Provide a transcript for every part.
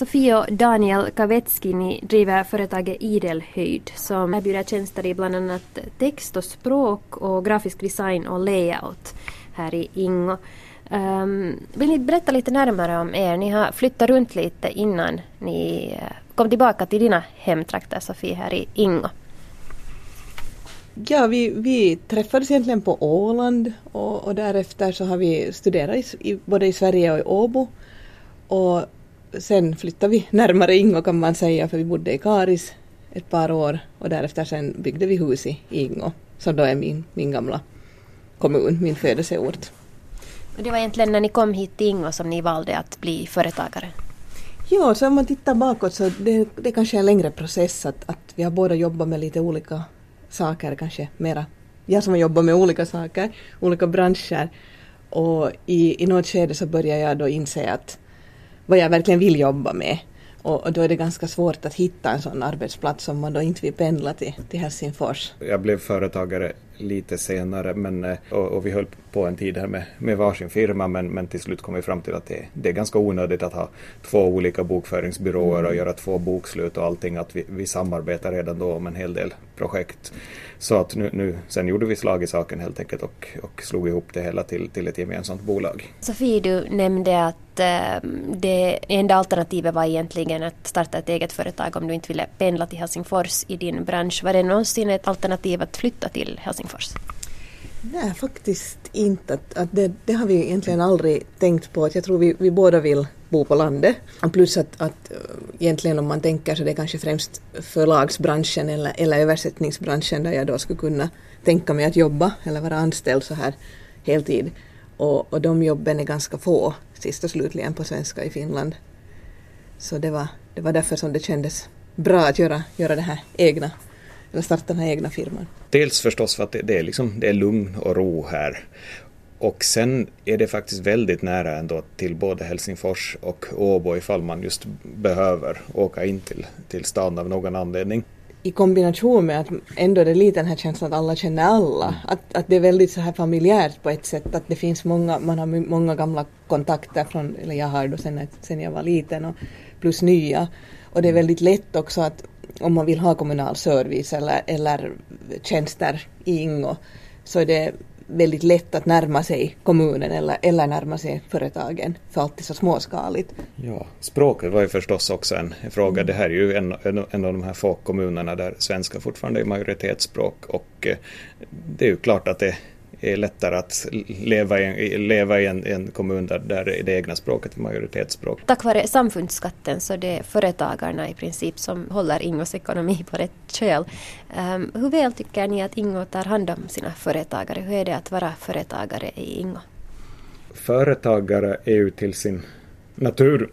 Sofie och Daniel Kavetski ni driver företaget Idelhöjd som erbjuder tjänster i bland annat text och språk och grafisk design och layout här i Ingo. Um, vill ni berätta lite närmare om er? Ni har flyttat runt lite innan ni eh, kom tillbaka till dina hemtrakter Sofie här i Ingo. Ja, vi, vi träffades egentligen på Åland och, och därefter så har vi studerat i, både i Sverige och i Åbo. Och sen flyttade vi närmare Ingo kan man säga för vi bodde i Karis ett par år och därefter sen byggde vi hus i Ingo som då är min, min gamla kommun, min födelseort. Och det var egentligen när ni kom hit till Ingo som ni valde att bli företagare? Ja, så om man tittar bakåt så det, det kanske är en längre process att, att vi har båda jobbat med lite olika saker kanske mera. Jag som har jobbat med olika saker, olika branscher och i, i något skede så började jag då inse att vad jag verkligen vill jobba med. Och, och, då är det ganska svårt att hitta en sån arbetsplats om man då inte vill pendla till, till Helsingfors. Jag blev företagare lite senare men, eh, och, och, vi höll på en tid här med, med varsin firma men, men till slut kom vi fram till att det, det är ganska onödigt att ha två olika bokföringsbyråer och göra två bokslut och allting att vi, vi samarbetar redan då om en hel del projekt. Så att nu, nu, sen gjorde vi slag i saken helt enkelt och, och slog ihop det hela till, till ett gemensamt bolag. Sofie, du nämnde att äh, det enda alternativet var egentligen att starta ett eget företag om du inte ville pendla till Helsingfors i din bransch. Var det någonsin ett alternativ att flytta till Helsingfors? Nej, faktiskt inte. Att, att det, det, har vi egentligen aldrig tänkt på. Att jag tror vi, vi båda vill bo på landet. Plus att, att eh, egentligen om man tänker så det är kanske främst förlagsbranschen eller, eller översättningsbranschen där jag då skulle kunna tänka mig att jobba eller vara anställd så här heltid. Och, och de jobben är ganska få sist och slutligen på svenska i Finland. Så det var, det var därför som det kändes bra att göra, göra det här egna eller starta den här egna firman? Dels förstås för att det, det, är, liksom, det är lugn och ro här. Och sen är det faktiskt väldigt nära ändå till både Helsingfors och Åbo ifall man just behöver åka in till, till stan av någon anledning. I kombination med att ändå är det lite den här känslan att alla känner alla. Mm. Att, att det är väldigt så här familjärt på ett sätt. Att det finns många, man har många gamla kontakter från, eller jag har då sen, sen jag var liten och plus nya. Och det är väldigt lätt också att om man vill ha kommunal service eller, eller tjänster i Ingo så är det väldigt lätt att närma sig kommunen eller, eller närma sig företagen för allt är så småskaligt. Ja, språket var ju förstås också en fråga. Det här är ju en, en, en av de här få kommunerna där svenska fortfarande är majoritetsspråk och eh, det är ju klart att det är lättare att leva i, leva i en, en kommun där, där det egna språket är majoritetsspråk. Tack vare samfundsskatten så det är företagarna i princip som håller Ingos ekonomi på rätt köl. Um, hur väl tycker ni att Ingo tar hand om sina företagare? Hur är det att vara företagare i Ingo? Företagare är ju till sin natur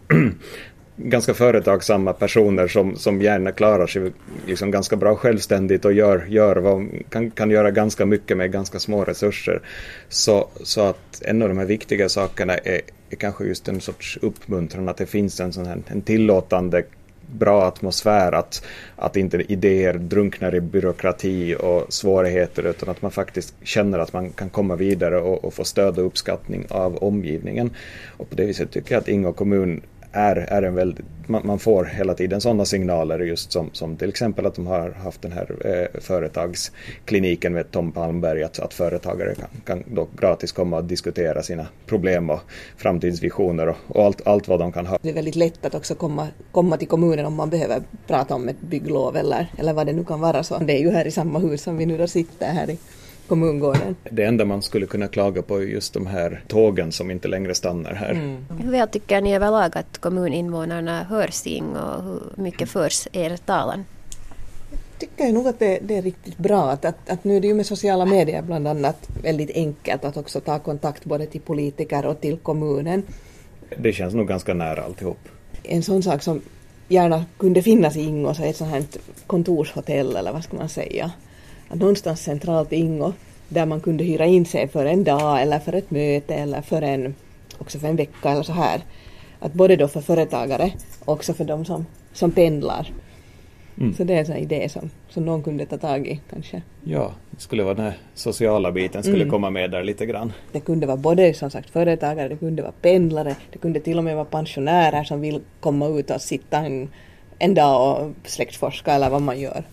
ganska företagsamma personer som, som gärna klarar sig liksom ganska bra självständigt och gör, gör vad, kan, kan göra ganska mycket med ganska små resurser. Så, så att en av de här viktiga sakerna är, är kanske just en sorts uppmuntran att det finns en sån här en tillåtande bra atmosfär att, att inte idéer drunknar i byråkrati och svårigheter utan att man faktiskt känner att man kan komma vidare och, och få stöd och uppskattning av omgivningen. Och på det viset tycker jag att Ingo kommun är, är en väldigt, man, man, får hela tiden sådana signaler just som, som till exempel att de har haft den här eh, företagskliniken med Tom Palmberg att, att företagare kan, kan då gratis komma och diskutera sina problem och framtidsvisioner och, och, allt, allt vad de kan ha. Det är väldigt lätt att också komma, komma till kommunen om man behöver prata om ett bygglov eller, eller vad det nu kan vara så. Det är ju här i samma hus som vi nu då sitter här i kommungården. Det enda man skulle kunna klaga på är just de här tågen som inte längre stannar här. Mm. Hur väl tycker ni överlag att kommuninvånarna hör Sing och hur mycket förs er talan? Jag tycker nog att det, det är riktigt bra att, att, att, nu är det ju med sociala medier bland annat väldigt enkelt att också ta kontakt både till politiker och till kommunen. Det känns nog ganska nära alltihop. En sån sak som gärna kunde finnas i Ingås är ett sånt här kontorshotell eller vad ska man säga att någonstans centralt i Ingo där man kunde hyra in sig för en dag eller för ett möte eller för en, också för en vecka eller så här. Att både då för företagare och också för de som, som pendlar. Mm. Så det är en sån idé som, som någon kunde ta tag i kanske. Ja, det skulle vara den här sociala biten skulle Mm. komma med där lite grann. Det kunde vara både som sagt företagare, det kunde vara pendlare, det kunde till och med vara pensionärer som vill komma ut och sitta en, en dag och släktforska eller vad man gör.